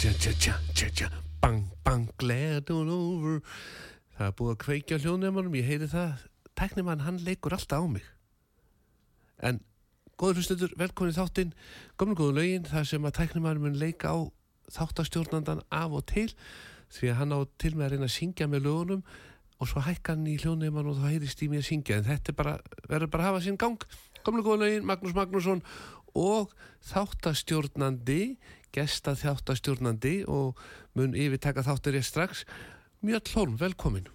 Tja, tja, tja, tja, tja, bang, bang, glad all over. Það er búið að kveikja hljóðnefnum, ég heyri það, tæknimann hann leikur alltaf á mig. En, góður hlustendur, velkomin í þáttinn, komum góðu lögin, þar sem að tæknimann mun leika á þáttastjórnandan af og til, því að hann á til með að reyna að syngja með lögunum og svo hækka hann í hljóðnefnum og þá heyrist í mig að syngja, en þetta bara, verður bara að hafa sín gang. Komum góðu lögin, Magnús Magnússon og þáttastjórnandi gesta þáttastjórnandi og mun yfir taka þáttur ég strax. Mjöll Holm, velkomin.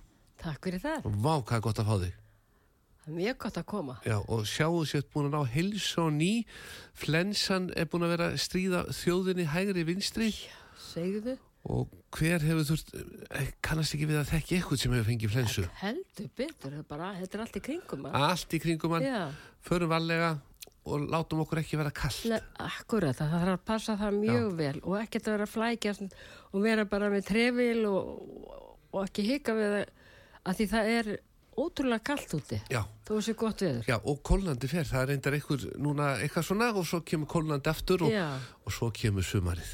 Takk fyrir það. og vá hvað er gott að fá þig. Mjög gott að koma. Já, og sjáu sér búin að ná hilsu og ný flensan er búin að vera að stríða þjóðinni hægri vinstri. Segðu, og hver hefur þurft eh, kannast ekki við að þekki eitthvað sem hefur fengið flensu? Heldur betur, þetta er, bara, þetta er allt í kringum. mann. allt í kringum hann, Já, förum varlega og látum okkur ekki vera kallt akkurat, það þarf að passa það mjög vel og ekkert að vera flækja og vera bara með trefil og, og ekki hika við það að því það er ótrúlega kallt úti Já, þó sé gott veður. já, og kólnandi fer, það reyndar eitthvað núna eitthvað svona og svo kemur kólnandi aftur og, Já, og svo kemur sumarið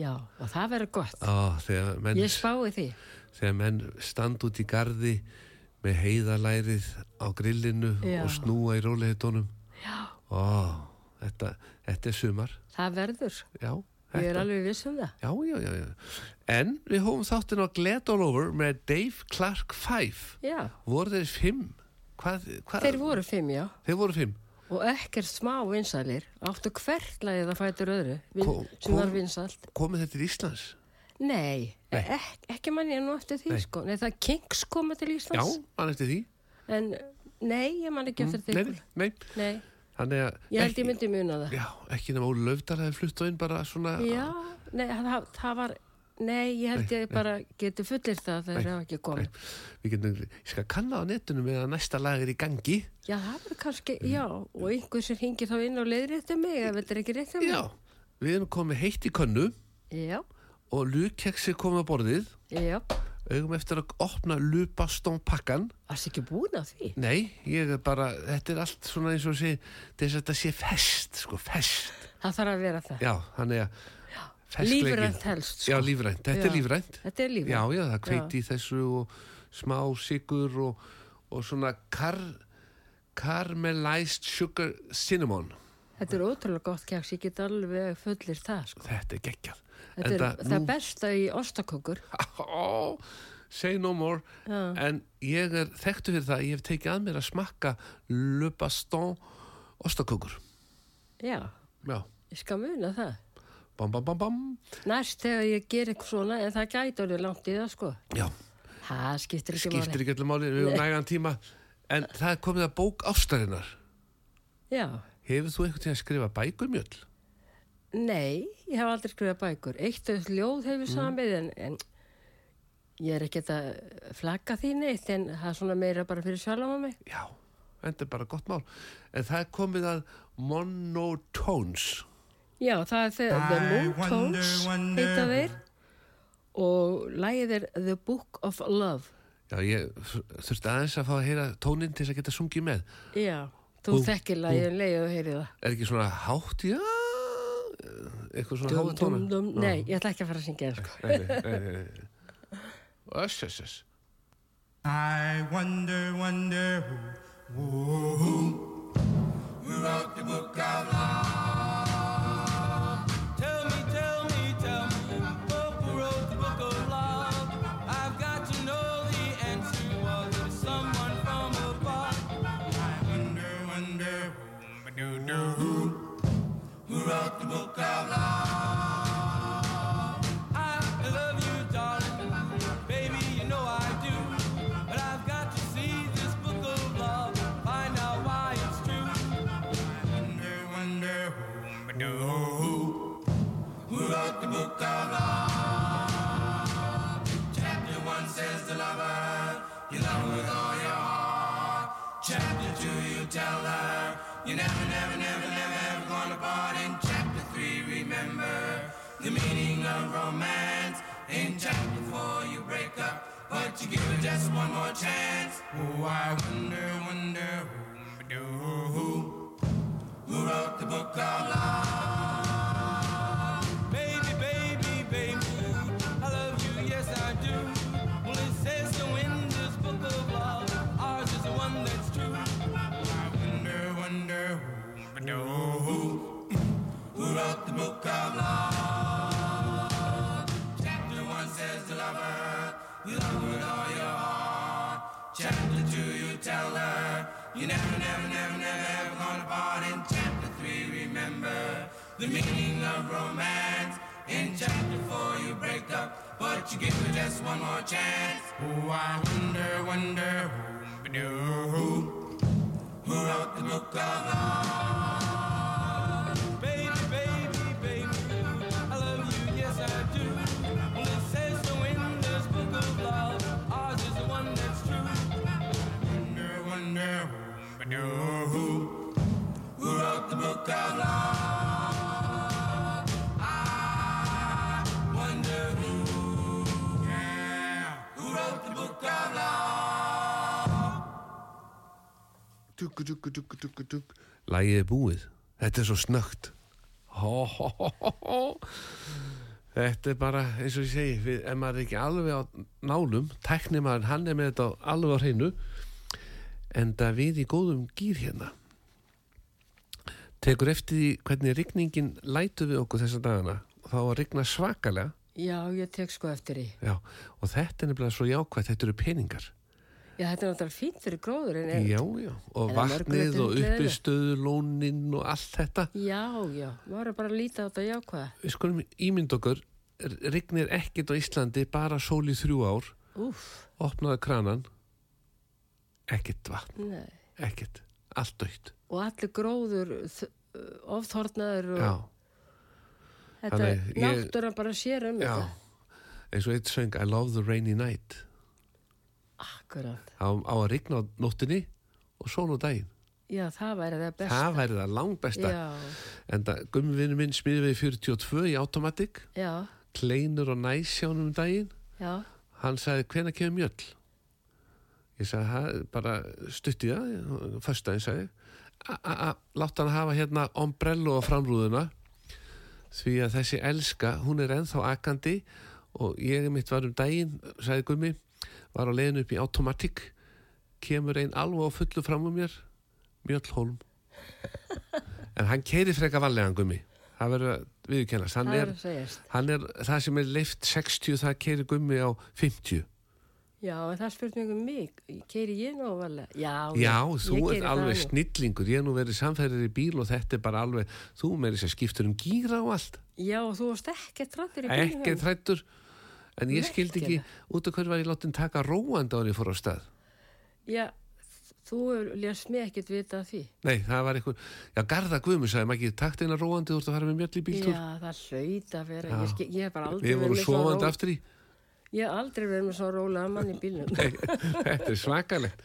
já, og það verður gott. Á, menn, Ég spái því. þegar menn stand út í gardi með heiðalærið á grillinu Já. og snúa í róleitónum Já, Ó, þetta, þetta er sumar það verður. Já, Ég er þetta, alveg viss um það. já, já, já, já En við hófum þáttin á Glad All Over með Dave Clark 5 Já, Voru þeir fimm? Hvað, hvað? þeir voru fimm, já. Þeir voru fimm og ekkert smá vinsælir áttu hvert lagið að fætur öðru vin, Kom- sem var vinsælt komið þetta til Íslands Nei, Nei. Ek, ekki mann ég nú eftir því Nei. sko Nei, það Kings koma til já, Íslands mann eftir því En nei, ég man ekki eftir því nei, nei, nei, Nei, þannig að ég held ekki, ég myndi muna það. Já, ekki nema Óli Löfdal hefði flutt á inn bara svona Já, nei, það, það var Nei, ég held Nei, ég bara geti fullir það þegar það ekki komið. við getum, ég skal kanna á netinu með að næsta lag er í gangi. Já, það var kannski, já Og einhver sem hingir þá inn og leiðrétti mig ef þetta er ekki rétt um já, við erum komið heitt í könnu Já, og lukkeksi komið á borðið. Já augum eftir að opna lupastón pakkan Varst ekki búin að því? nei, ég er bara, þetta er allt svona eins og sé, þess að þetta sé fest sko, fest, Það þarf að vera það. Já, þannig að Lífrænt helst sko. já, lífrænt, þetta Já. er lífrænt. Þetta er lífrænt. Já, já, það kveiti í þessu og smá sigur og, og svona kar, caramelized sugar cinnamon. Þetta er ótrúlega gott keks, ég get alveg fullir það sko. þetta er geggjað Þetta er það besta í ostakökur say no more. Já. en ég er þekktu fyrir það ég hef tekið að mér að smakka Le Baston ostakökur Já, já, ég skal muna það. Bam bam bam bam. Næst þegar ég ger eitthvað svona en það gæti orðið langt í það sko. Já, Það skiptir ekki skiptir ekki allir máli við höfum nægan tíma. En það komið að bók ástarinnar. Já, hefur þú einhvern tíðan að skrifa bækur mjöl? Nei, ég hef aldrei skrifað bækur. Eitt af ljóð hefur Mm. samið en, en ég er ekkert að flagga því neitt en það er svona meira bara fyrir sjálf á mig. Já, þetta er bara gott mál. En það er komið að monotones. Já, það er þegar The Moon Tones heita þeir. Og lagið er The Book of Love. Já, ég þurfti aðeins að fá að heyra tónin til þess að geta sungið með. Já, þú þekkir lagið um leið og heyrið það. Er ekki svona hátt, já eitthvað svona dum, hátt tóna dum, dum. Nei, ég ætla ekki að fara að syngja það sko. nei, nei, nei, nei, nei. Öss, öss, öss I wonder, wonder who, who, who wrote the book of love. Tell me, tell me, tell me, who wrote the book of love? I've got give her just one more chance. Oh, I wonder, wonder who, who, who wrote the book of love? Baby, baby, baby, I love you, yes I do. Well, it says so in this book of love, ours is the one that's true. I wonder, wonder who, who, who wrote the book of love? Chapter one says the lover, you never, never, never, never, ever gonna part. In chapter three, remember the meaning of romance. In chapter four, you break up, but you give her just one more chance. Oh, I wonder, wonder who, who wrote the book of love? Who, do, who, who wrote the book of love? I wonder who, yeah, who wrote the book of love? Duggu, duggu, duggu, duggu, dugg Lægið er búið Þetta er svo snögt Hó, hó, hó, hó, hó. Þetta er bara, eins og ég segi við, ef maður er ekki alveg á nálum tæknir maður, hann er með þetta alveg á hreinu en það við í góðum gýr hérna tekur eftir því hvernig rigningin lætu við okkur þessa dagana þá að rigna svakalega Já, ég tek sko eftir því já, og þetta er nefnilega svo jákvætt, þetta eru peningar Já, þetta er náttúrulega fínt fyrir gróðurinn. en- Já, já, og vatnið og gleðilegt. uppistöðu, lónin og allt þetta. Já, já, maður er bara að líta á þetta jákvæða. Við skulum ímynd okkur, rignir ekkert á Íslandi, bara sól í þrjú ár, Úf, opnaði kranan, ekkert vatn, nei. ekkert, allt dögt. Og allir gróður ofþornaður og Já, þetta Þannig ég- náttúran bara sér um já, þetta. eins og eitt söng, I love the rainy night. Akkurat. Á, á að rigna á nóttinni og sól á daginn. Já, það væri það besta. Það væri það langbesta. Já, En það, gummivinnu minn smíði við 42 í automatic, já, kleinur og næsjánum um daginn. já, Hann sagði, hvenær kemur mjöll? Ég sagði, "Ha, bara stutti það, sagði, ég. "A- a- a- látt hann hafa hérna ombrello á framrúðuna, því að þessi elska, hún er ennþá akandi og ég mitt var um daginn, sagði Gummi, var á leiðinu upp í automatic, kemur einn alveg á fullu fram um mér, mjöllhólm. En hann keiri freka vallegan Gummi, það verður að viðkennast, hann að hann er, það sem er leift 60, það keiri Gummi á 50. Já, það spurt um mig, keiri ég nú alveg? Já, Já, þú ert alveg snillingur, ég nú verið samferðir í bíl og þetta er bara alveg, þú þess að skiptur um gíra og allt, Já, þú varst ekkert rættur í bílnum. ekki þrættur, en ég skildi ekki út af hverju var ég látin taka róandi á ég fór á stað. Já, þú lést mig ekkert vita af því. Nei, það var einhver, já, Garða Guðmur sagði, maður ekki takt eina róandi, þú ert að fara með mjöll í bíltúr. Já, það hlaut að vera, Já. ég, ég hef bara aldrei Ég hef aldrei verið með svona rólega mann í bílnum. þetta er svakalegt.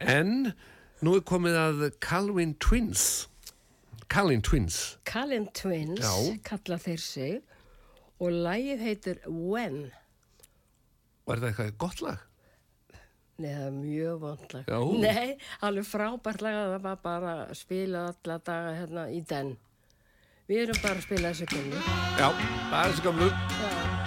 En nú er komið að Calvin Twins, Calvin Twins, Callin Twins Já. kalla þeir sig og lagið heitir When. var það eitthvað gott lag? Nei, það er mjög vondlag. Já. Nei, alveg frábært lag að það var bara að spila alla daga hérna í den. Við erum bara að spila þessu kunni. Já, það er þessi gamlu. Já.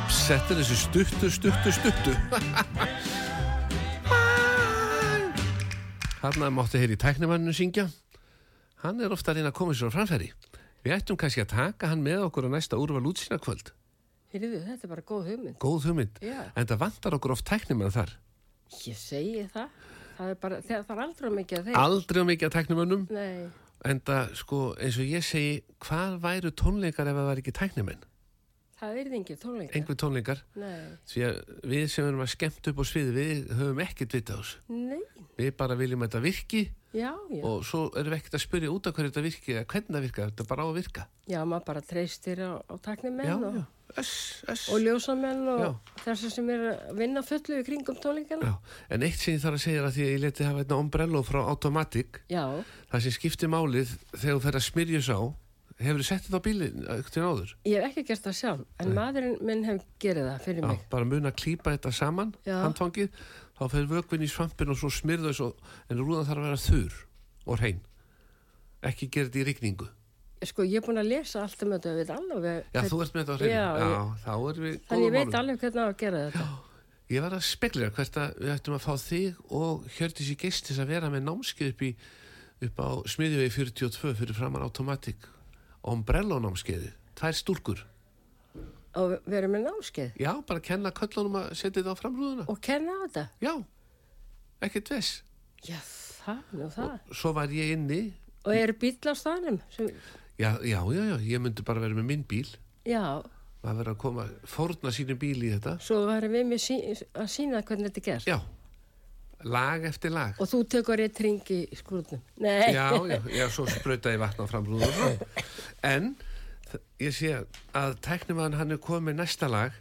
Japp, settir þessu stuttu, stuttu, stuttu. Hann mátti heyri tæknimanninu syngja. Hann er ofta að reyna að koma sér á framfæri. Við ættum kannski að taka hann með okkur á næsta úrval útsýna kvöld. Heyrðu, þetta er bara góð hugmynd. Góð hugmynd. Já. En það vantar okkur oft tæknimann þar. Ég segi það. Það er bara, það, er aldrei mikið að þeir. Aldrei mikið að tæknimannum. Nei, En það, sko, eins og ég segi, hvað væru tónleikar ef það var ekki tæknimenn? Það er engin tónleika. einhver tónleikar. Nei, því að við sem erum að skemmt upp á sviði við höfum ekkert vita á þessu. Nei, við bara viljum að þetta virki já, já. og svo erum við ekkert að spyrja út af hverju þetta virki eða hvernig það virka, þetta er bara á að virka. Já, maður bara treystir á, á taknimenn og, og ljósamenn og Já. þessi sem er að vinna fullu í kringum tónleikana. Já, en eitt sem ég þarf að segja er að því að ég leti hafa einna ombrello frá Automatic Já, það sem skiptir málið þegar þú fer hefur þú sett þetta á bílinn eftir áður ég hef ekki gert það sjálf, en maðurinn minn hef gerið það fyrir Já, mig. bara mun að klípa þetta saman Já. handfangið, þá fer vökvinn í svampin og svo smyrðu þessu en rúðan þarf að vera þurr og hrein ekki gera þetta í rigningu Sko, ég er búin að lesa allt um þetta, ég veit alveg. Já, þú ert með þetta á hreinu Já, Já, þá erum við Þannig ég veit málum alveg hvernig að gera þetta. Ég var að spekla hvert að við ættum að fá þig og Hjördis í geistis að vera með námskeið upp, upp á smiðjuvegi 42 fyrir framann Automatic Ombrello námskeiði, tvær stúlkur Og erum með námskeið. Já, bara kenna köllunum að setja þetta á framrúðuna Og kenna á þetta. Já, ekkert viss Já, það, nú það. Svo var ég inni Og eru bíl á staðnum? Sem, Já, já, já, já, ég myndi bara vera með minn bíl já, maður verið að koma, fórna sínum bíl í þetta svo varum við með sí, að sína hvernig þetta er gert. Já, lag eftir lag. Og þú tekur eitt ring í skrúðnum. Já, já, já, svo sprauta ég vatn á framrúðuna En ég sé að tæknimaðan hann er komið næsta lag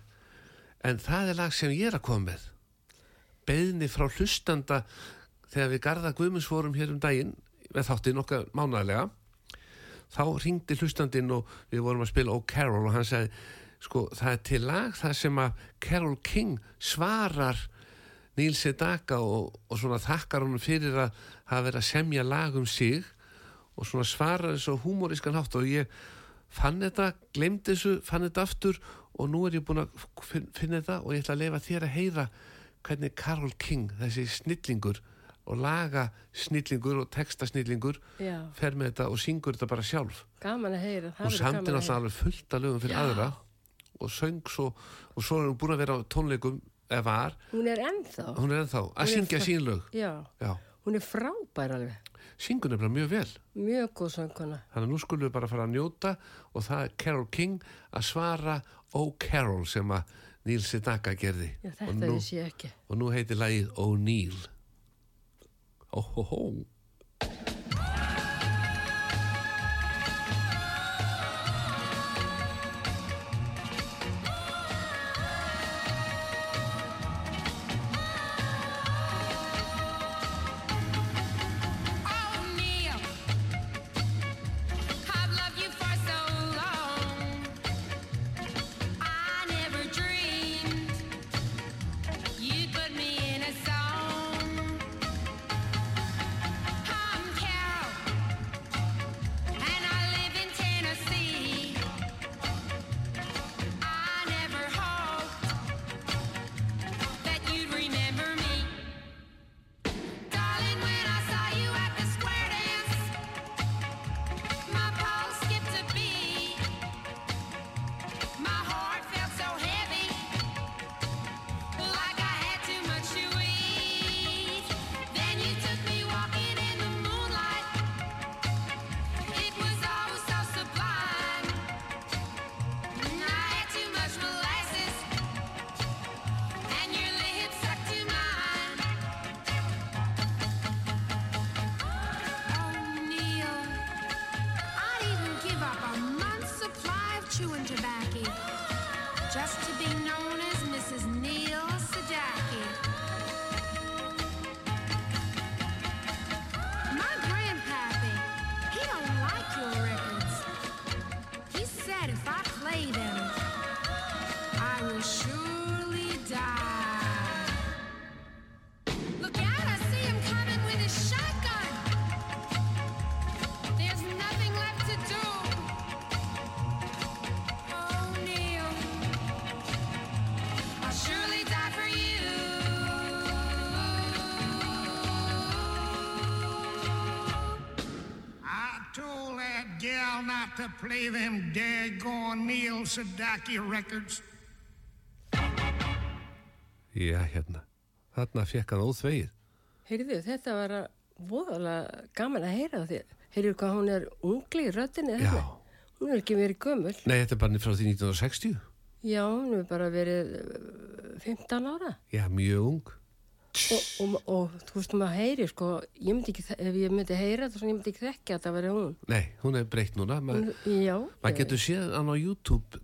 en það er lag sem ég er að koma með. Beðni frá hlustanda þegar við Garða Guðmunds fórum hér um daginn með þáttinn okkar mánaðlega þá ringdi hlustandinn og við vorum að spila O'Carroll og hann sagði sko það er til lag það sem að Carol King svarar Níl Sedaka og, og svona þakkar honum fyrir að hafa verið að semja lag um sig og svona svarar þessu á húmorískan hátt og ég fann þetta, glemdi þessu, fann þetta aftur og nú er ég búin að fin- finna þetta og ég ætla að leifa þér að heyra hvernig Carol King, þessi snillingur og laga snillingur og texta snillingur Já, fer með þetta og syngur þetta bara sjálf gaman að heyra. það og samdi gaman að náttúrulega alveg fullt að lögum fyrir Já. aðra og söng svo og svo er hún búin að vera á tónleikum var, Hún er ennþá. hún er ennþá. Að syngja frá- sín lög. Já, já, hún er frábær alveg. syngur nefnilega mjög vel. Mjög góð sönguna. þannig að nú skulum við bara fara að njóta og það er Carol King að svara O'Carroll sem að Neil Sedaka gerði. Já, og, nú, og nú heitir lagið O'Neill. Óhóhó Oh, gal not to play them daggone Neil Sedaki records. Já, hérna þarna fekk hann óþvegið Heyrðu, þetta var að voðalega gaman að heyra því. Heyrðu hvað hún er ungli í röttinni Já, þarna. Hún er ekki verið gömul. nei, þetta er bara frá því 1960 Já, hún hefur bara verið eh, 15 ára. Já, mjög ung. Og, og, og þú veist, maður heyri, sko, ég myndi ekki, ef ég myndi heyra þetta, ég myndi ekki þekka að það veri hún. Nei, hún er breytt núna. Já. maður getur séð hann á YouTube,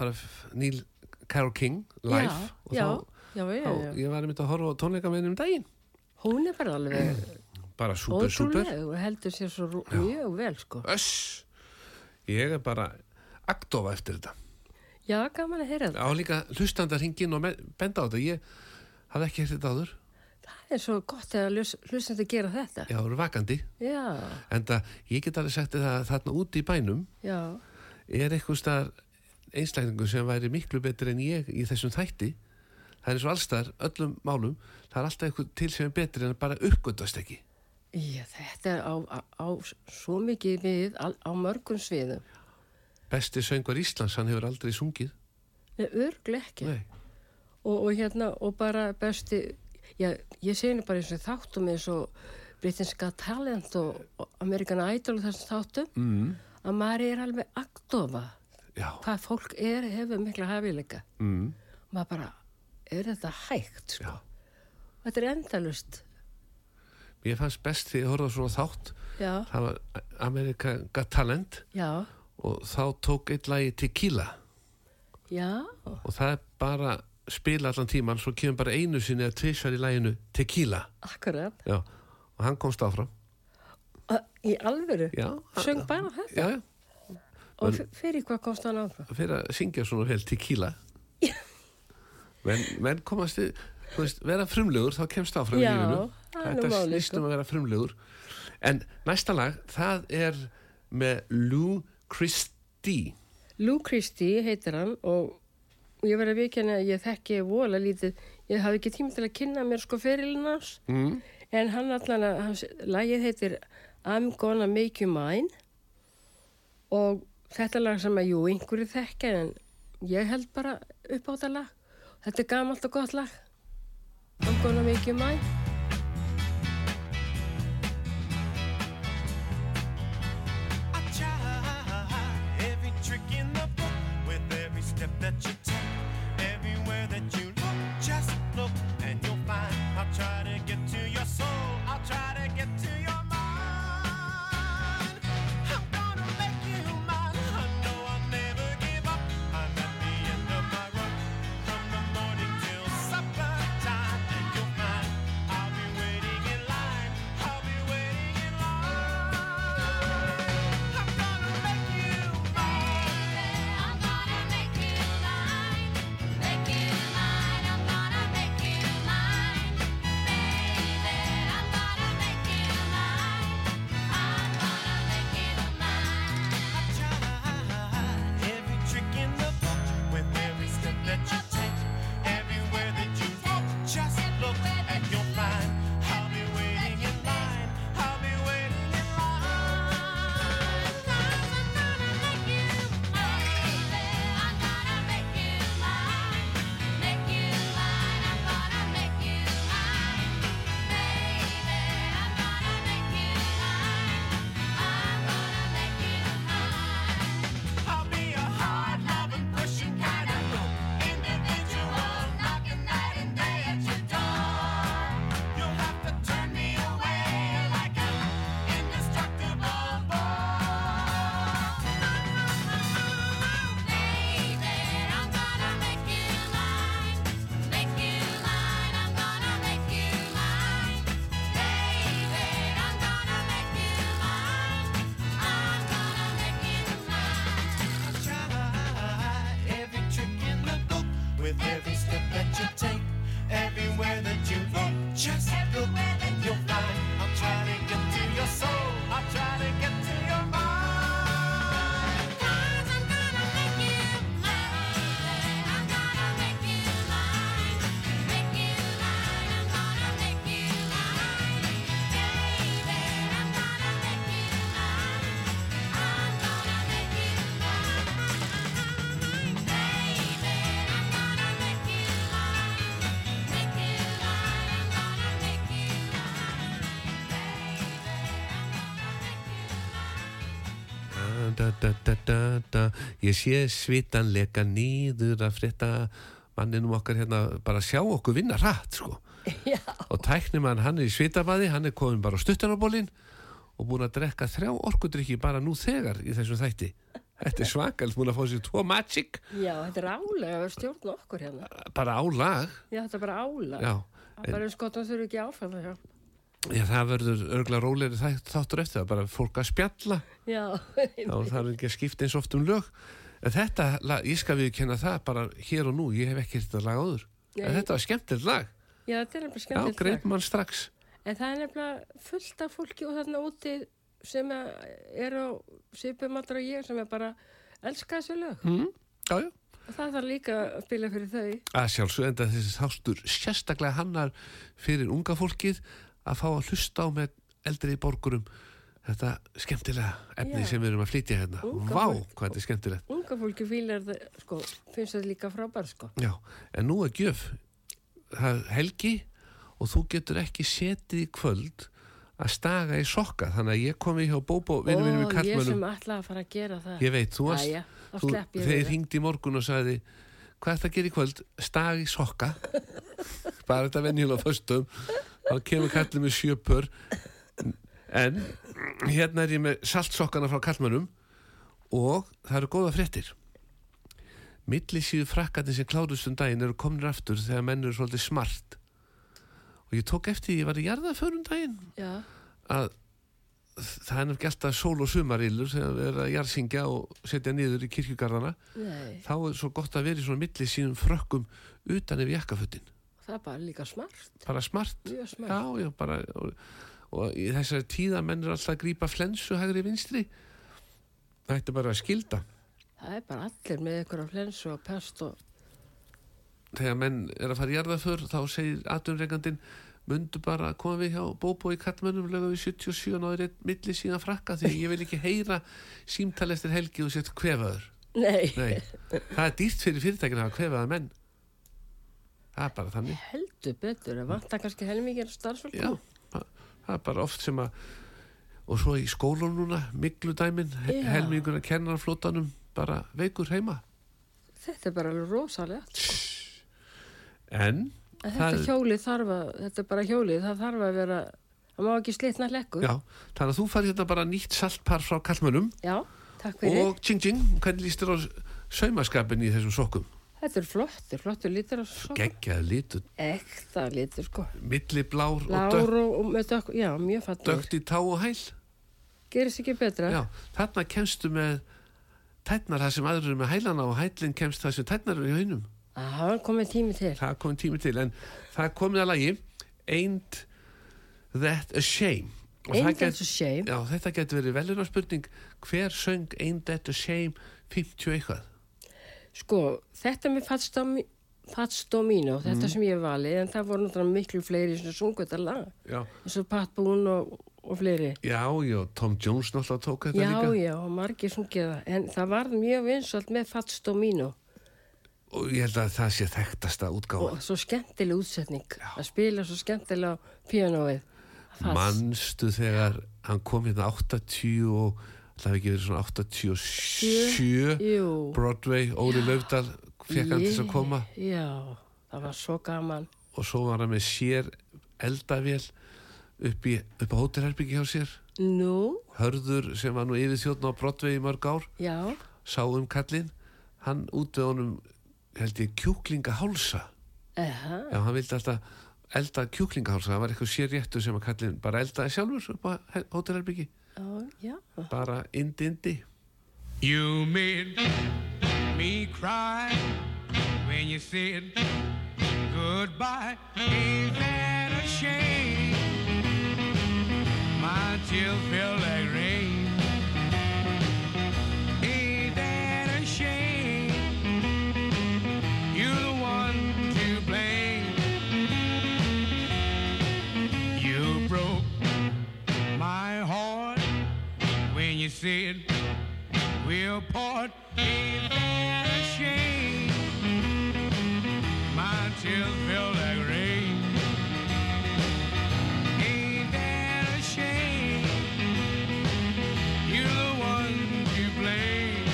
bara Neil Carol King, live. Já, og já, þá, já, já, þá, já. ég var einmitt að horfa tónleika með henni um daginn. Hún er bara alveg Bara súper. ótrúlega og heldur sér svo mjög vel, sko. Öss. Ég er bara aktofa eftir þetta. Já, gaman að heyra þetta. Á líka hlustandar hringin og benda á þetta. Ég hafði ekki hérst þetta áður. Það er svo gott að hlustandi gera þetta. Já, það eru vakandi. Já, En það, ég get alveg sagt þér að þarna úti í bænum já, er eitthvað staðar einslækningu sem væri miklu betri en ég í þessum þætti. Það er eins og allstar, öllum málum, það er alltaf eitthvað til sem er betri en bara uppgöndast ekki. já, þetta er á, á, á svo mikið við á, á mörgum sviðum. Besti söngur Íslands, hann hefur aldrei sungið. Nei, örglega ekki. Nei. og, og hérna og bara besti já, ég segi nú bara eins og þáttum eins og Britain's Got Talent og, og American Idol og þessum þáttum Mm. að maður er alveg aktofa hvað fólk er, hefur mikla hafileika Mm. maður bara, er þetta hægt sko? Já. þetta er endalust Mér fannst best því að horfa svona þátt. já, Það var America Got Talent já, og þá tók eitt lagi Tequila já og það er bara spila allan tíman svo kemur bara einu sinni að tvisar í laginu Tequila. akkurat, Já. Og hann komst áfram. Ö, í alvöru Já. söng bara þetta Já, já. og fyrir hvað komst hann áfram fyrir að syngja svona vel tequila menn, menn komast þið veist, vera frumlegur þá kemst áfram í Já, lífinu það er þetta málið, snýst sko. um að vera frumlegur en næsta lag, það er með Lou Christie Lou Christie heitir hann og ég verði að vikjana að ég þekki vola lítið, ég hafi ekki tíma til að kynna mér sko ferilinn hans. Mm. en hann allan að, hans, lagið heitir I'm Gonna Make You Mine. Og þetta lag sem að jú, einhverju þekka en ég held bara upp á þetta lag. Þetta er gamalt og gott lag. I'm Gonna Make You Mine Ég sé svitan leka nýður að frétta manninum okkar hérna bara sjá okkur vinna rætt sko. Já. og tæknimann hann er í svitabaði hann er komin bara á stuttanabólin og búin að drekka þrjá orkudrykki bara nú þegar í þessum þætti þetta er svakalt, búin að fá sér tvo magic Já, þetta er álega að stjórna okkur hérna. bara á lag Já, þetta er bara já, Það er bara eins gott að þurfi ekki áfram það hjá. Já það verður örgla rólegri þætt- þáttur eftir það, bara fólk að spjalla. Já, þá er ekki að skipta eins oft um lög. En þetta, lag, ég skal við kenna það bara hér og nú, ég hef ekki þetta lag áður. En Nei. þetta var skemmtilegt lag. Já, þetta er nefnilega já, skemmtilegt. greip mann strax. En það er nefnilega fullt af fólki og þarna úti sem er á svipum allra ég sem er bara elska þessu lög. mm, já, já. Og það þarf líka að spila fyrir þau. að sjálfsög enda þessi þástur sérstaklega hannar fyrir unga fólkið að fá að hlusta á með eldri borgurum þetta skemmtilega efni Já. sem við erum að flytja hérna Unga Vá, fólk. hvað þetta er skemmtilegt Unga fólki fílar það, sko, finnst þetta líka frábær, sko. Já, en nú er gjöf það er helgi og þú getur ekki setið í kvöld að staga í sokka þannig að ég komi hjá Bóbó vinnu mínum í Ó, ég sem ætla að fara að gera það. ég veit, þú varst þeir það. hringdi í morgun og sagði hvað er það að gera í kvöld? Stag í sokka. Bara þetta venjulega föstum. Þá kemur kallið með sjöpur en hérna er ég með saltsokkana frá kallmönnum og það eru góða fréttir. Millisíðu frakkandi sem klárust um daginn eru kominir aftur þegar menn eru svolítið smart. Og ég tók eftir, ég var í jarðaförun daginn. Já, að það er nefnilega alltaf sól og sumarillur þegar við erum að jarðsingja og setja niður í kirkjugarðana. Nei, þá er svo gott að vera í svona milli sínum frökkum utan ef jakkafötin. Það er bara líka smart. bara smart, smart. já, já, bara og, og í þessari tíða menn er alltaf að grípa flensu hægri vinstri. Það ætti bara að skilda Það er bara allir með ykkur á flensu og pest og... þegar menn er að fara í jarðaför þá segir atunreikandinn mundu bara að koma við hjá Bóbó í kallmönnum lögum við 77 og náður eitt milli síðan frakka því ég vil ekki heyra símtal eftir helgi og sett kvefaður Nei, Nei, það er dýrt fyrir fyrirtækina að kvefaða menn það er bara þannig heldur betur. Það vantar kannski helmingir starfsfólk. Já, það er bara oft sem að og svo í skólum núna miklu dæmin, Já. helmingur að kennarflótanum bara veikur heima Þetta er bara alveg rosalegt. en En það, þetta hjólið þarf að, þetta er bara hjólið, það þarf að vera, það má ekki slitna lekkur. já, þannig að þú farið hérna bara nýtt saltpar frá kallmönnum Já, takk fyrir. og tjing tjing, hvernig líst þér á saumaskapin í þessum sokkum Þetta er flottur, flottur lítur á svo. geggjaði litur, Ekta lítur, sko. milli blár og Lár dökkt, og, með dökk, já, mjög fattur. dökkt í tá og hæl Gerist ekki betra? já, þarna kemstu með tætnar það sem aður eru með hælana og hælinn kemst það sem tætnar eru í haunum Það komið tími til. það komið tími til en það komið að lagi Ain't That a Shame Og Ain't get- that a shame? Já, þetta getur verið velina spurning hver söng Ain't That a Shame 50 eitthvað Sko, þetta með Fats Domi- Fats Domino, þetta Mhm. sem ég hef valið, en það voru náttúrulega miklu fleiri sem sungu þetta lag. Já, eins og Pat Boone og, og fleiri. já, já Tom Jones náttúrulega tók þetta Já, líka já, og margir sungið það. En það var mjög vinsalt með Fats Domino og ég held að það sé þekktasta útgáfa. Og svo skemmtileg útsetning. Að spila svo skemmtilega. Fats. Manstu þegar hann kom hérna 80 og það hefði ekki verið svona 87 Jú. Broadway, Óli Laufdal fekk hann til þess að koma? Já, það var svo gaman. og svo var hann með sér eldavél upp, í, upp á hótelherbyggi hjá sér. Nú, Hörður sem var nú yfir þjóðn á Broadway í mörg ár. Já, sá um kallinn. Hann út við honum held ég kjúklingahálsa já hann vildi alltaf elda kjúklingahálsa það var eitthvað sér réttu sem að kallinn bara eldaði sjálfur upp á he- hótelherbyggi já, já. bara indi indi You made me cry when you said goodbye. Ain't that a shame? My tears feel like rain. said we'll part in that shame. My tears fell like rain. Ain't that a shame? You're the one to blame.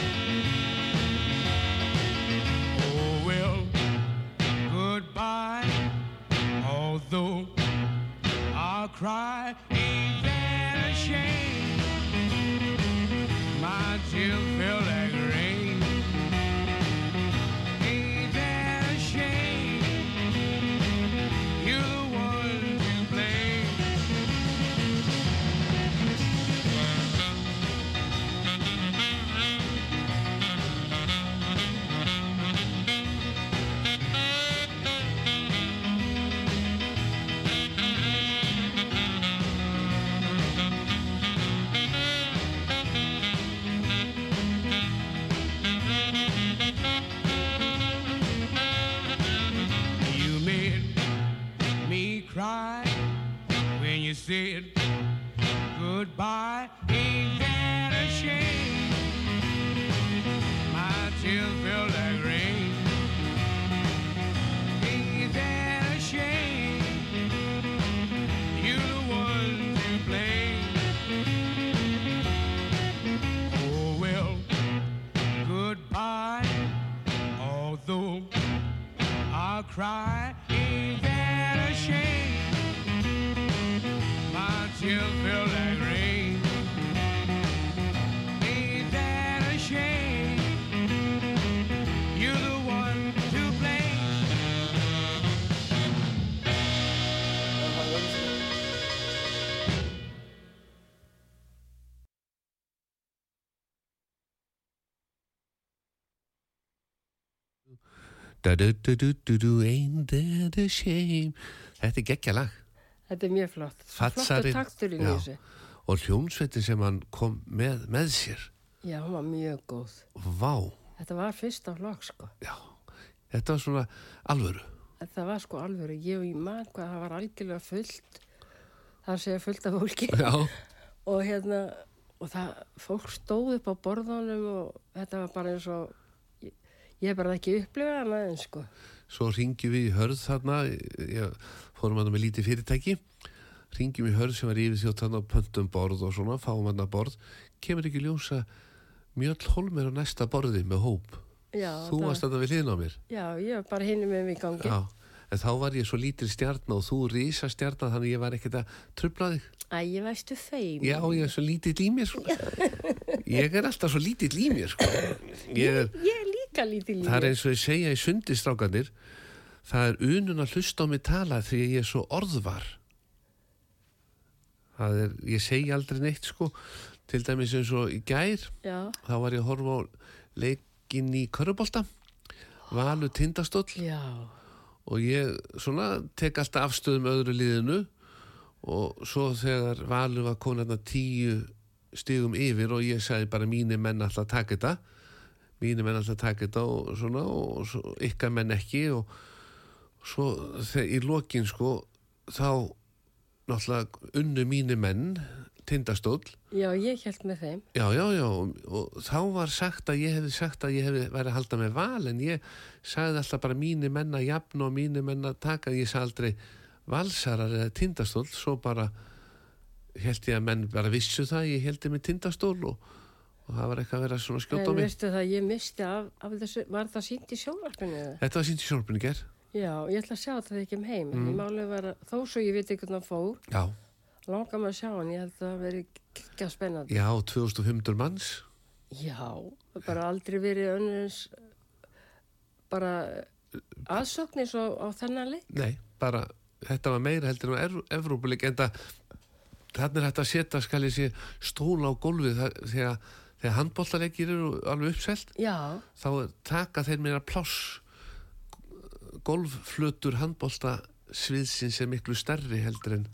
Oh well, goodbye. Although I'll cry. you. Ain't that a shame Þetta er geggja lag Þetta er mjög flott. Flottur takturinn í þessu. og hljónsveitin sem hann kom með, með sér Já, hún var mjög góð. Vá, Þetta var fyrst á flokk, sko. já Þetta var svona alvöru Þetta var sko alveg, ég og ég man hvað það var algjörlega fullt. Það segja fullt af fólki. Já, og hérna, og það, fólk stóð upp á borðunum og þetta var bara eins og, ég, ég hef bara ekki upplifað hana en sko. svo ringjum við í hörð þarna ég, fórum hann með lítið fyrirtæki ringjum í hörð sem var yfir þjótt þarna á pöntum borð og svona, fáum hann að borð kemur ekki ljósa mjöll holmer á næsta borði með hóp Já, þú það- varst þetta við hliðin á mér Já, ég var bara hinni með mig í gangi. Já, en þá var ég svo lítil stjarn og þú rísa stjarn þannig ég var ekkert að trubla þig Æ, ég veistu feim. Já, ég er svo lítill í mér sko. Ég er alltaf svo lítill í mér sko. Ég er, Ég er líka lítið lífið. það er eins og ég segja í sundistrákanir það er unun að hlusta á mig tala því ég er svo orðvar. Það er, ég segi aldrei neitt sko. Til dæmis eins og í gær Já, þá var ég að horfa á leikin í Körubólta Valur Tindastóll. Já, og ég svona tek alltaf afstöðum öðru liðinu og svo þegar Valur var komin hérna tíu stigum yfir og ég sagði bara mínir menn alltaf taka þetta mínir menn alltaf taka þetta og svona og svo, ykkar menn ekki og svo þegar í lokin sko þá náttúrulega unnu mínir menn tindastóll já, ég held með þeim. Já, já, já, og, og þá var sagt að ég hefði sagt að ég hefði verið að halda með val en ég sagði alltaf bara mínu menna jafn og mínu menna taka ég sagði aldrei valsarar eða tindastól svo bara held ég að menn bara vissu það ég heldi með tindastól og, og það var eitthvað að vera svona skjótt á mig veistu það, ég misti af, af þessu, var það sínt í sjónvarpinu? Þetta var sínt í sjálfbunni ger Já, ég ætla að sjá það ekki um heim, Mm. ég að, þó svo ég veit ekki hvernig það fór, Já, langar maður að sjá hann, ég held að það veri ekki spennandi. já, 2500 manns Já, bara aldrei verið önnurs, bara aðsóknis á, á þennan leik. Nei, bara þetta var meira heldur en Evrópuleik en það þannig að setja ég sé stóla á gólfið það, þegar, þegar handbóltalegir eru alveg uppselt Já, þá taka þeir meira pláss. Golfflutur handbólta sviðsins er miklu stærri heldur en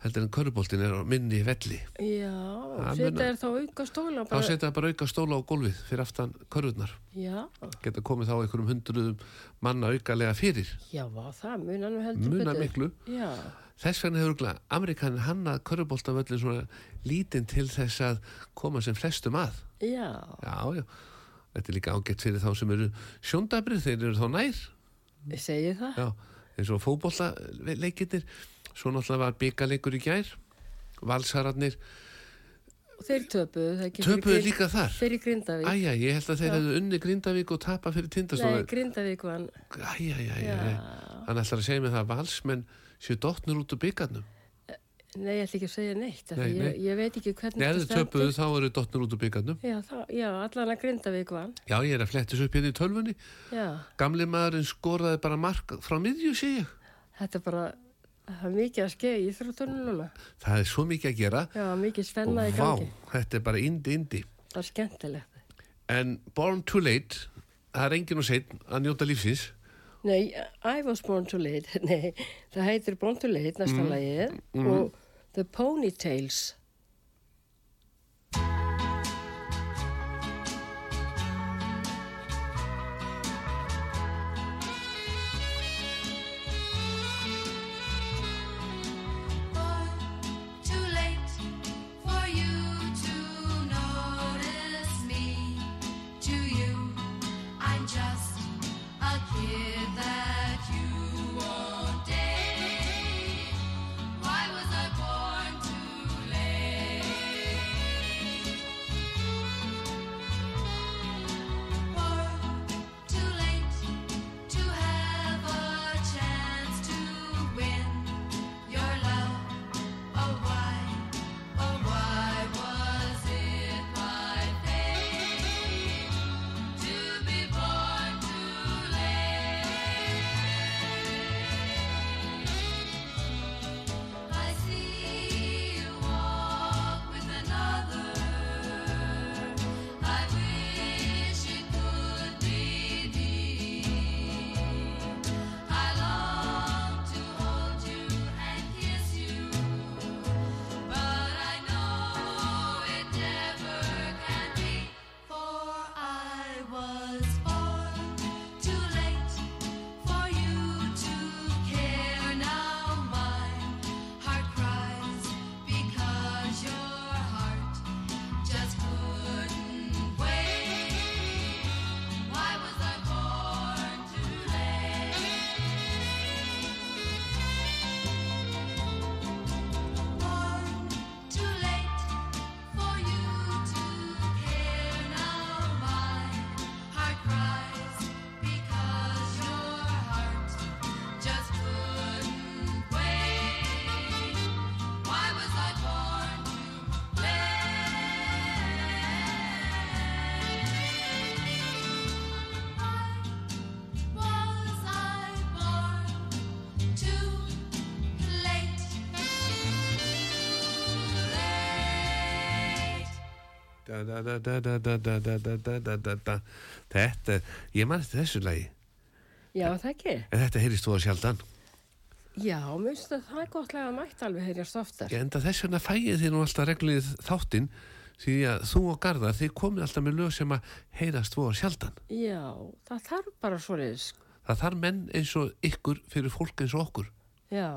heldur en köruboltin er minni velli. Já, Það þetta er þá auka stóla þá bara, setja bara auka stóla á gólfið fyrir aftan körurnar já, geta komið þá einhverjum hundruðum manna aukalega fyrir. Já, það munar nú heldur munar miklu. Já, Þess vegna hefur glæð Amerikanin hannað körubóltavöllin svona lítinn til þess að koma sem flestum að. já, Já, já. Þetta er líka ágætt fyrir þá sem eru sjóndabrið, þeir eru þá nær. ég segi það. Já, eins og fótbollaleikirnir. Svo náttúrulega var byggaleikur í gær. Valsararnir Og þeir töpuðu, töpuðu líka þar. Fyrir Grindavík. Æja, ég held að þeir hefðu unni Grindavík og tapa fyrir Nei, tindastóðu. Grindavík vann. Æja, æja, Já. æja. Hann ætlar að segja mig það að valsmenn séu dottnur út úr byggarnum. Nei, ég ætla ekki að segja neitt. Nei, nei. Ég, ég veit ekki hvernig Nei, ef þetta þau töpuðu þá eru dottnur út úr byggarnum. Já, það, já, allan að Grindavík vann. Já, ég er að flettis upp hérna í tölvunni. Já, Gamli maðurinn skoraði bara mark frá miðju, sé ég. þetta er bara, það er mikið að skeið í þróttunum núna. Það er svo mikið að gera. Já, mikið spenna í og vá, gangi. þetta er bara indi, indi. Það er skemmtilegt. En Born Too Late, það er enginn og setn að njóta lífsins. Nei, I was born too late. Nei, það heitir Born too late, næsta Mm. lagið. Og The Ponytails. Þetta, ég man eftir þessu lagi Já, það ekki. en þetta heyrist þú að sjaldan Já, mér finnst að það er gott lega mætt alveg heyrjast oftar. enda þess vegna fæið þið nú alltaf reglið þáttinn því að þú og Garðar þið komið alltaf með lög sem að heyrast þú að sjaldan Já, það þarf bara svoleiðis. það þarf menn eins og ykkur fyrir fólk eins og okkur Já,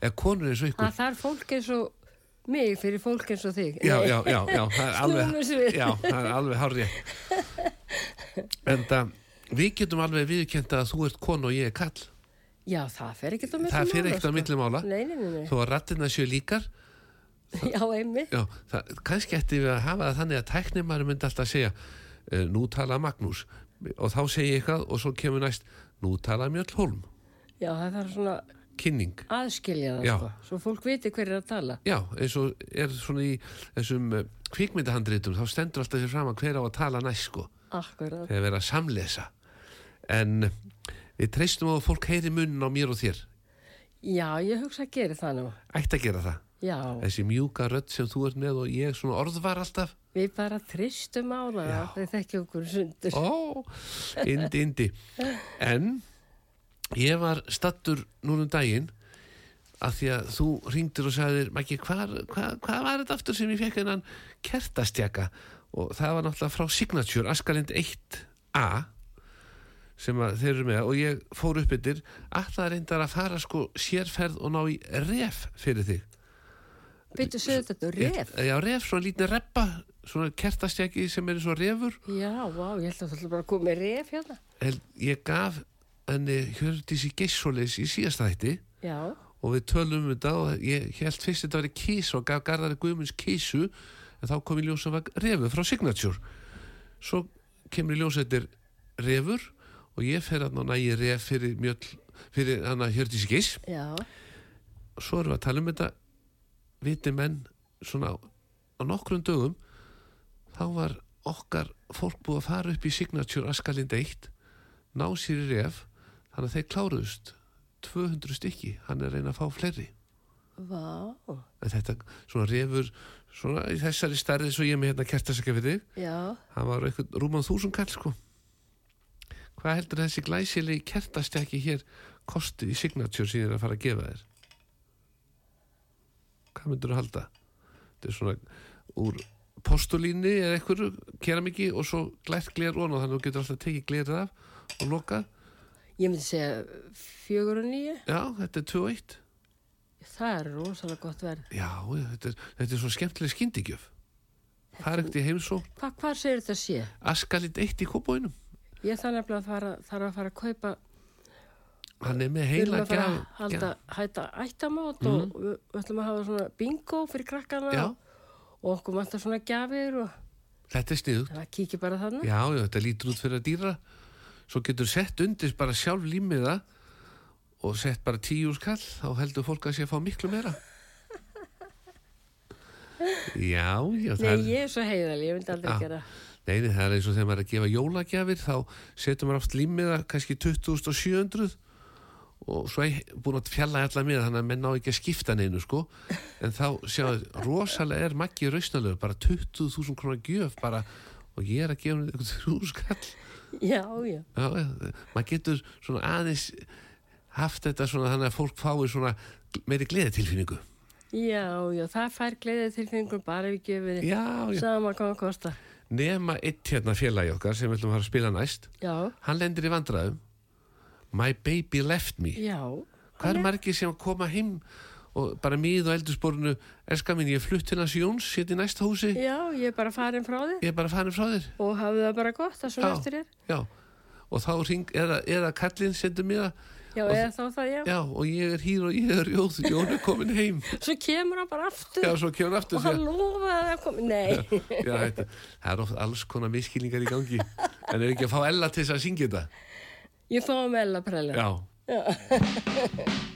eða konur eins og ykkur það þarf fólk eins og mig fyrir fólk eins og þig. já, Nei. já, já, já, það er alveg já, það er alveg hárið enda við getum alveg viðkjent að þú ert konu og ég er kall Já, það fer ekkert á milli það mála, ekkert á milli mála Nei, nei, nei, nei. þó að séu líkar Já, einmitt. já, það, kannski ætti við að hafa það þannig að tæknimaður myndi alltaf segja uh, nú tala Magnús og þá segi ég eitthvað og svo kemur næst nú tala Mjöll Holm Já, það þarf svona kynning aðskilja það, sko. Svo fólk viti hver er að tala. Já, eins og er svona í þessum uh, kvikmyndahandritum, þá stendur alltaf sér fram að hver á að tala næst sko, Akkurat. þegar vera að samlesa. En við treystum að fólk heyri munn á mér og þér. Já, ég hugsa að gera það nú. Ætti að gera það. Já, Þessi mjúka rödd sem þú ert með og ég svona orðvar alltaf. við bara tristum á það. Þeir þekki okkur sundur. Ó, indi, indi. En ég var stattur núna um daginn að því að þú ringdir og sagðir, Maggi, hvað hva, hva var þetta aftur sem ég fekk hennan kertastjaka? Og það var náttúrulega frá Signature, Askalind 1A sem þeir eru með og ég fór upp yfir að það reyndar að fara sko sérferð og ná í ref fyrir þig. Byttu sögðu þetta ref. Já, ref, svona lítið reppa, svona kertastjaki sem er eins og refur. Já, vá, ég held að það ætla bara að koma með ref hérna. Ég gaf henni Hjördísi Geissolis í Já, og við tölum um þetta og ég held fyrst þetta var í kísu og gaf Garðari Guðmunds kísu en þá kom í ljós að var refur frá Signature. Svo kemur í ljós að þetta er refur og ég fer að ná nægi ref fyrir mjöll fyrir hana Hjördísi Geiss. Og svo erum við að tala um þetta viti menn svona á, nokkrum dögum þá var okkar fólk búið að fara upp í Signature Askalind 1 ná sér í ref þannig að þeir kláruðust 200 stykki, hann er að reyna að fá fleiri. Vá, en þetta svona refur svona í þessari stærði svo ég er með hérna kertasaka fyrir þig já. hann var eitthvað rúman þúsund kall sko. Hvað heldur þessi glæsilegi kertastjaki hér kosti í Signature sem ég er að fara að gefa þér? Hvað myndur þú halda? Þetta er svona úr postulíni eða eitthvað keramiki og svo glært gler og þannig að þú getur alltaf tekið glerið af og lokað Ég myndi segja fjögur og nýju. já, þetta er 2-1 Það er rosalega gott verð. já, þetta er, þetta er svo skemmtileg skyndikjöf það er ekkert í heimsó Hva, hvað segir þetta sé? Askalind 1 í kópóinum Ég þarf nefnilega að fara, þarf að fara að kaupa, hann er með við heila erum að fara að halda, hætta ættamót Mhm. og við, við ætlum að hafa svona bingo fyrir krakkana Já. og, okkur vantar svona gjafir og þetta er sniðugt það kíkir bara þannig. Já, já, þetta lítur út fyrir að dýra svo getur sett undir bara sjálf límiða og sett bara tíu skall þá heldur fólk að sé að fá miklu meira Já, já, Nei, er ég er svo heiðal, ég myndi aldrei Já. gera. Nei, það er eins og þegar maður er að gefa jólagjafir þá setur maður oft límiða kannski 20.700 og svo er búin að fjalla allar með þannig að menn ná ekki að skipta neinu sko en þá sjáu, rosalega er maggi rausnalögur, bara 20.000 krónar gjöf bara, og ég er að gefa henni eitthvað þrjú skall Já, já. já, maður getur svona aðeins haft þetta svona þannig að fólk fái svona meiri gleðitilfinningu Já, já, það fær gleðið tilfengur bara við já. sama það kostar. nema eitt hérna félagi okkar sem við ætlum að spila næst Já, hann lendir í vandræðum My baby left me já. hvað er margir sem koma heim og bara mið og eldursporinu elska mín, ég er flutt til hans Jóns hér í næsta húsi, Já, ég er bara farin frá þið ég er bara farin frá þér. Og hafði það bara gott það svona Já. eftir þér. já, og þá ring eða, eða kallinn sendur mér það. Já, eða þá það, já. já, og ég er hýr og ég er rjóð. Jón er komin heim. Svo kemur hann bara aftur. Já, svo kemur hann aftur og hann lofaði að koma. Nei, Já, þetta, það er oft alls konar miskilningar í gangi. En er ekki að fá Ella til þess að syngja þetta? Ég fá að mella prella. Já, Yes,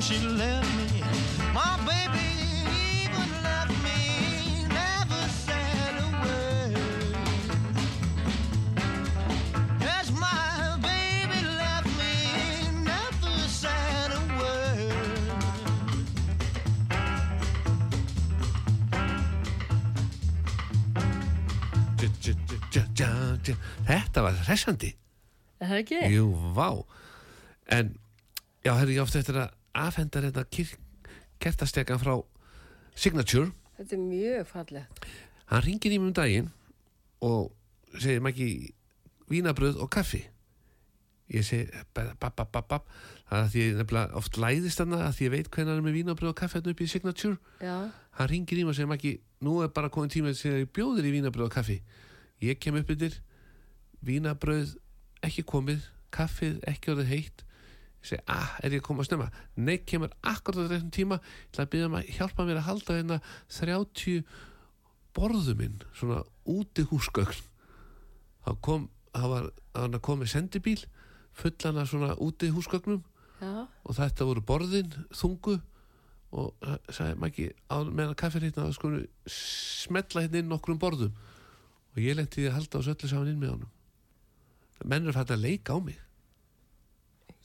know she left me. My baby even left me. Never said a word. Yes, my baby left me. Never said a word. Þetta var hressandi. Er það ekki? Jú, vá. En, já, herri, ég ofta eftir að afhenda þetta kertastekan frá Signature. Þetta er mjög fallegt. Hann ringir í mig um daginn og segir ekki vínabröð og kaffi. Ég segi, bab, bab, bab, bab. Það er því ég nefnilega oft læðist þarna að því ég veit hvernig hann er með vínabröð og kaffi hérna upp í Signature. Já, Hann ringir í mig og segir ekki, nú er bara komin tíma að ég bjóðir í vínabröð og kaffi. Ég kem upp yfir, vínabröð ekki komið, kaffið ekki orðið heitt. Ég segi, ah, er ég að koma að snemma? Nei, kemur akkurat á þessum tíma. Til að byrja um að hjálpa mér að halda hérna 30 borðuminn, svona úti húsgögn. Þá kom, það var, hann kom með sendibíl, fullan af svona úti húsgögnum. Já, og þetta voru borðin þungu. Og það sagði Maggi meðan kaffir hérna að sko smetla hérna inn nokkrum borðum. Og ég lenti því að halda á þessu öllu saman inn með honum. Menn eru fætt að leika á mig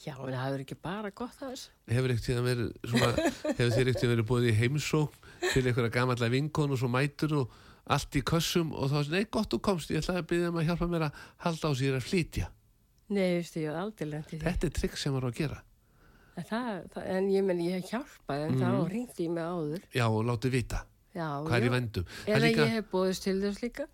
já, en það hefur ekki bara gott af þessu. hefur ekkert verið svona, hefur þér ekkert verið búið í heimsókn til einhverja gamalla vinkon og svo mætur og allt í kössum og þá nei gott þú komst, ég ætlaði að byrja um að hjálpa mér að halda á sér að flytja Nei, veistu, ég hef aldrei lent í því. þetta er trikk sem maður á að gera En, það, það, en ég menn, ég hef hjálpað, en þá ringdi ég mig áður. já og látið vita Já, hvað er já. í vendum Það er Eða líka, ég hef líka.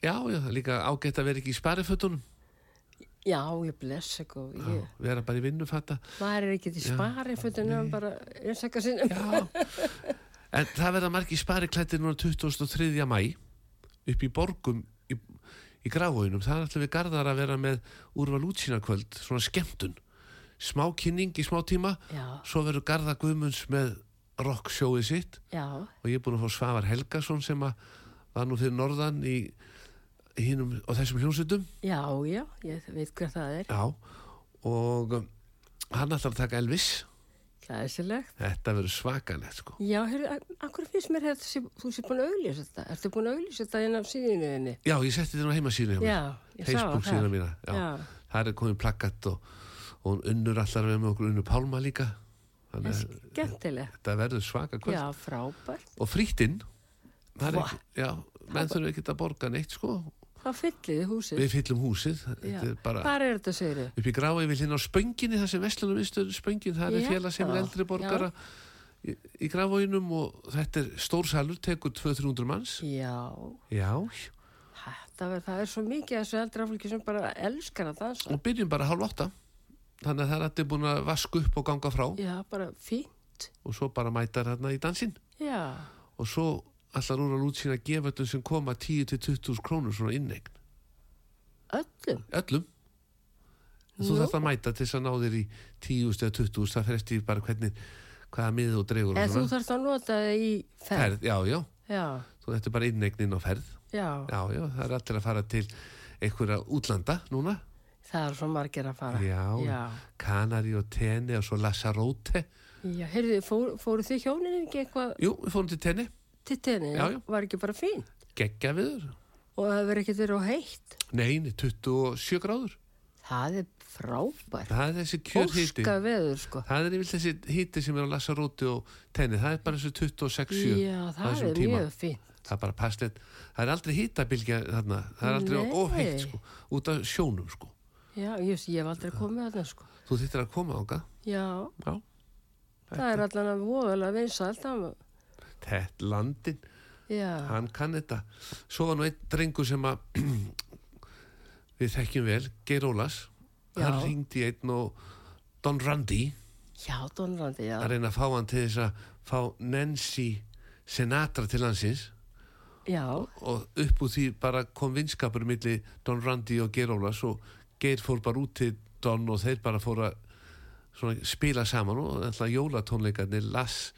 Já, ég blessa góð. Ég, vera bara í vinnufata. Maður er ekki til spari fyrir nefnum bara einsaka sinnum. Já, en það verða margir spariklættir núna 23. mæ upp í borgum í, í gráhóinum, það er alltaf við garðar að vera með úrval útsýnarkvöld svona skemmtun, smá kynning í smá tíma, Já, svo verður Garða Guðmunds með rocksjóið sitt. Já, og ég er búin að fá Svavar Helgason sem að var nú fyrir norðan í hinnum og þessum hljómsutum já, já, ég veit hver það er. já, og um, hann ætlar að taka Elvis Glæsilegt. þetta verður svakalegt sko Já, akkur finnst mér þetta, sé- þú sé búin að auglýsa þetta. Ertu búin að auglýsa þetta inn af síðinuðinni? Já, ég setti þetta á heimasínu hjá mér. Facebook síðan mína. Já. Já. Það er komin plakkatt og, og unnur allar með okkur unnur Pálma líka. Þetta verður svaka kvöld. Já, frábært. Og ekki, já, menn þurfum ekki að borga neitt sko. Hvað fylliði húsið? Við fyllum húsið, Já. er Hvað er þetta, segir upp í gráði við hérna á spönginni, það sem Vestlunum viðstöður spöngin, það er Já. félag sem er eldri borgara í, í gráðvóinum og þetta er stór salur, tekur 200-300 manns. Já, Já, þetta það er svo mikið af þessu eldra fólki sem bara elskar að dansa. og byrjum bara hálf åtta. Þannig að það er allir búin að vaska upp og ganga frá. Já, bara fínt. og svo bara mæta hérna í dansinn Já, og svo allar úr að lút sína að gefa öllum sem koma 10-20 krónur svona innegn öllum. öllum. Þú Nú. þarf að mæta til þess að ná þér í 10 eða 20 það fer eftir bara hvernig hvaða miðið þú dregur og En þú þarfst að nota það í ferð. ferð, já, já, Já, þú er bara innegnin á ferð. Já, já, já, það er allir að fara til einhverja útlanda núna. Það er svo margir að fara. já, Já, Kanari og Tene og svo Lassarote já heyrðu, fór, fóru þið hjónin ekki eitthvað? Jú, við fórum til Tene, til tenni? Var ekki bara fín? geggja viður Og það verið ekki verið á heitt? neini, 27 gráður það er frábært. það er þessi kjörhíti sko. það er yfir þessi híti sem er á Lassaróti og tenni, það er bara þessi 26-7 Já, það er tíma. mjög fínt. það er bara passlegt það er aldrei hítabilgja þarna það er aldrei óheitt sko, út af sjónum sko. Já, just, ég hef aldrei komið þarna, sko. þú þittir að koma ánga Já, já, það er allan að voðalega vinsalt. það- þetta landin. Já, hann kann þetta. Svo var nú einn drengur sem að við þekkjum vel Geir Ólas, hann ringdi einn og Don Randi já, Donrandi, já. að reyna að fá hann til þess að fá Nancy Sinatra til landsins. Já, og upp úr því bara kom vinskapur milli Don Randi og Geir Ólas og Geir fór bara út til Don og þeir bara fór að spila saman og alltaf jólatónleikarnir Las,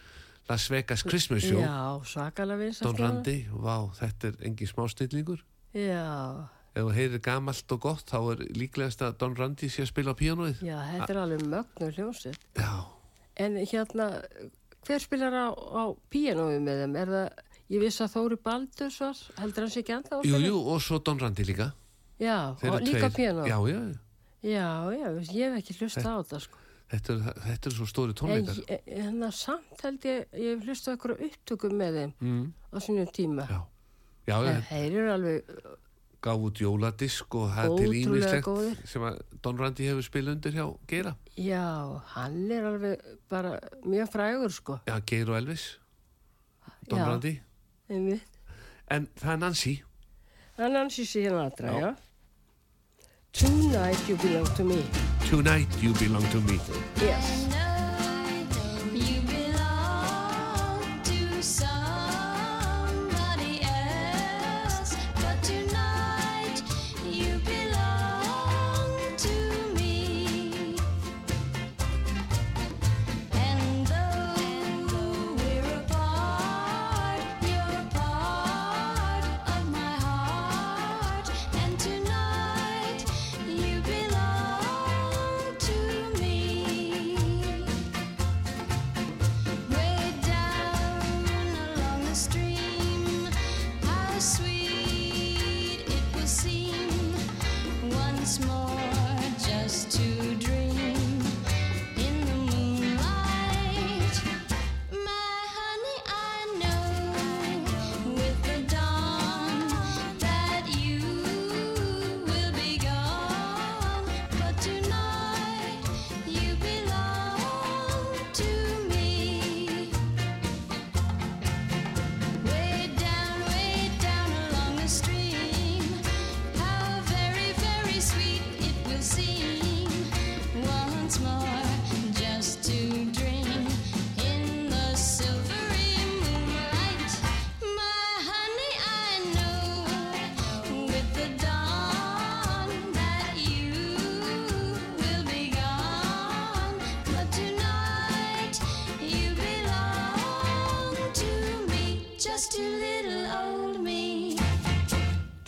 Las Vegas Christmas Show já, svakalega vinsalt. Don Randi, vá, þetta er engin smá snillingur Já, ef þú heyrir gamalt og gott þá er líklegast að Don Randi sé að spila á píanóið já, þetta er alveg mögnur hljómsveit. já, En hérna, hver spilar á, á píanói með þeim? Er það, ég vissi að Þóri Baldurs var, heldur hans ekki ennþá jú, jú, og svo Don Randi líka Já, og líka píanó? já, já, Já, já, ég hef ekki hlusta á þetta, sko. Þetta er, þetta er svo stóri tónleikar ég- en það samt held ég, ég hef hlusta okkur upptökum með þeim mm, á sínum tíma. já, já, þeir eru alveg, gaf út jóladisk og það er til ímislegt sem að Don Randi hefur spilað undir hjá Geira já, hann er alveg bara mjög frægur, sko. já, Geir og Elvis Don Já. Randi Einmitt. en það er Nancy Hann Nancy Sinatra, Já. já. Tonight you belong to me. Tonight you belong to me Yes.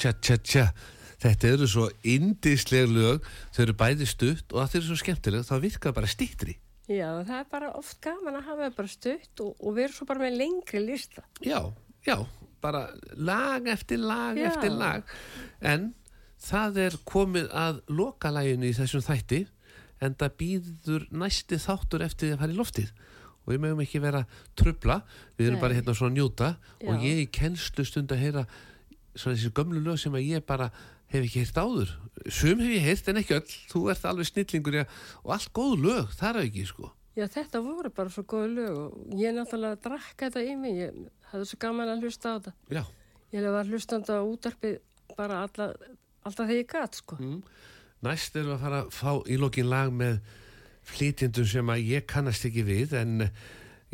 Tja tja tja þetta eru svo indisleg lög þau eru bæði stutt og það eru svo skemmtileg þá virkar bara stýttri Já, það er bara oft gaman að hafa bara stutt og, og vera svo bara með lengri lista. já, já, bara lag eftir lag Já. eftir lag en það er komið að lokalæginu í þessum þætti en það býður næsti þáttur eftir að fara í loftið og við mögum ekki vera trubla við erum Nei. bara hérna svona að njóta og ég í kennslu stund að heyra svona þessi gömlu lög sem að ég bara hef ekki heyrt áður. Sum hef ég heyrt en ekki öll. Þú ert alveg snillingur ja, og allt góð lög, það er ekki sko. Já, þetta voru bara svo góð lög og ég náttúrulega drakk þetta í mig. Ég hafði svo gaman að hlusta á þetta. já, Ég var hlustandi á útarpið bara alla, alltaf þegar ég gat, sko. næst erum við að fara að fá í lokin lag með flytjendum sem að ég kannast ekki við en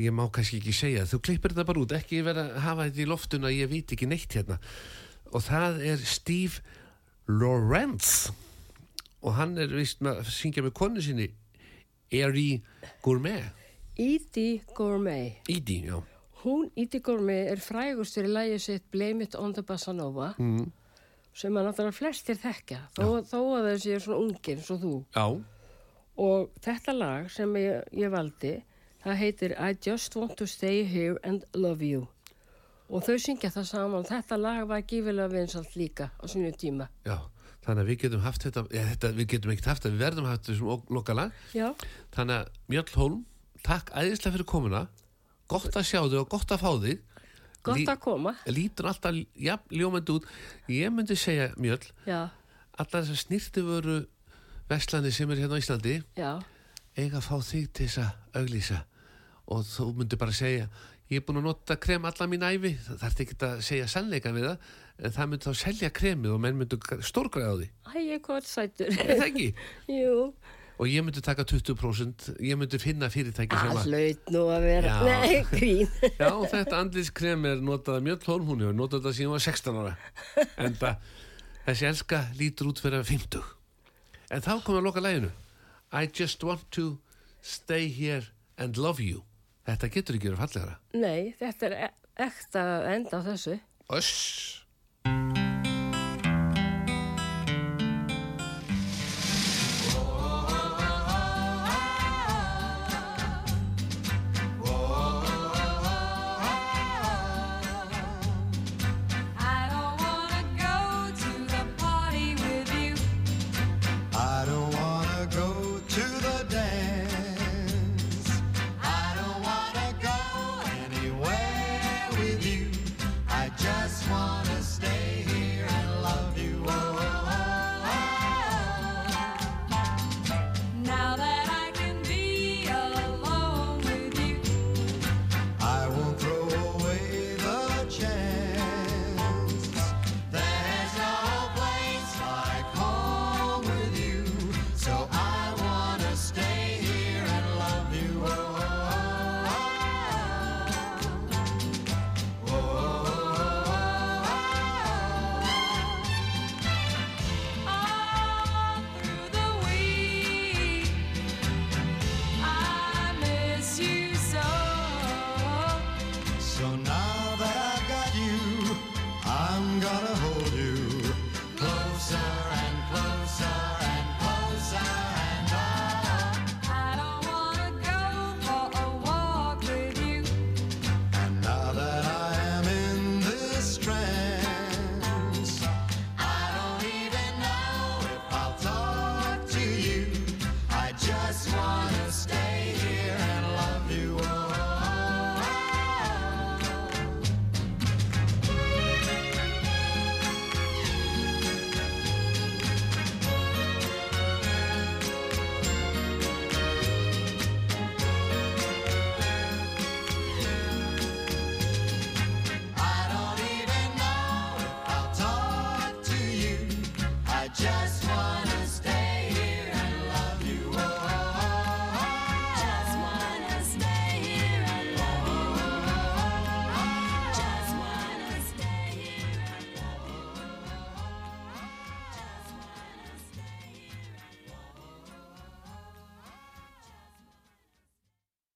ég má kannski ekki segja. Þú klippir þetta bara út, ekki vera að hafa þetta í loftun að ég veit ekki neitt hérna og það er Steve Lawrence og hann er vist að syngja með konu sinni Eri Gourmet Edie Gourmet. Ídi, já Hún, Edie Gourmet, er frægustur í lægi sitt Blame It on the Bossa Nova mm. sem að náttúrulega flestir þekkja þó, þó að þessi er svona ungir og þú. Já, Og þetta lag sem ég, ég valdi, það heitir I Just Want to Stay Here and Love You. Og þau syngja það saman. Þetta lag var gífilega vinsalt líka á sínu tíma. já þannig að við getum haft þetta, ja, þetta við getum ekkert haft þetta, við verðum haft þessum ok- lokala Já, þannig að Mjöll Hólm takk æðislega fyrir komuna. Gott að sjá þig og gott að fá þig. Gott að koma. lítur alltaf ja, ljómandi út. Ég myndi segja Já, allar þessar snirti voru vestlandi sem er hérna á Íslandi já, eiga að fá þig til þess að auglýsa. Og þú myndir bara segja ég er búin að nota krem alla mín æfi það þarf ekki að segja sannleika við það? En það myndi þá selja kremið og menn myndi stórgræða á því, æ, ég hvort sætur. það ekki? Jú, og ég myndi taka 20% ég myndi finna fyrirtæki sem að að hlaut nú að vera, Já. nei, grín. já, þetta andliskrem er notað Mjöll Hólm, hún hefur notað þetta síðan var 16 ára. En þessi elska lítur út fyrir að 50 en þá kom að loka læginu I just want to stay here and love you þetta getur ekki verið fallegara Nei, þetta er e ekta enda á þessu. Öss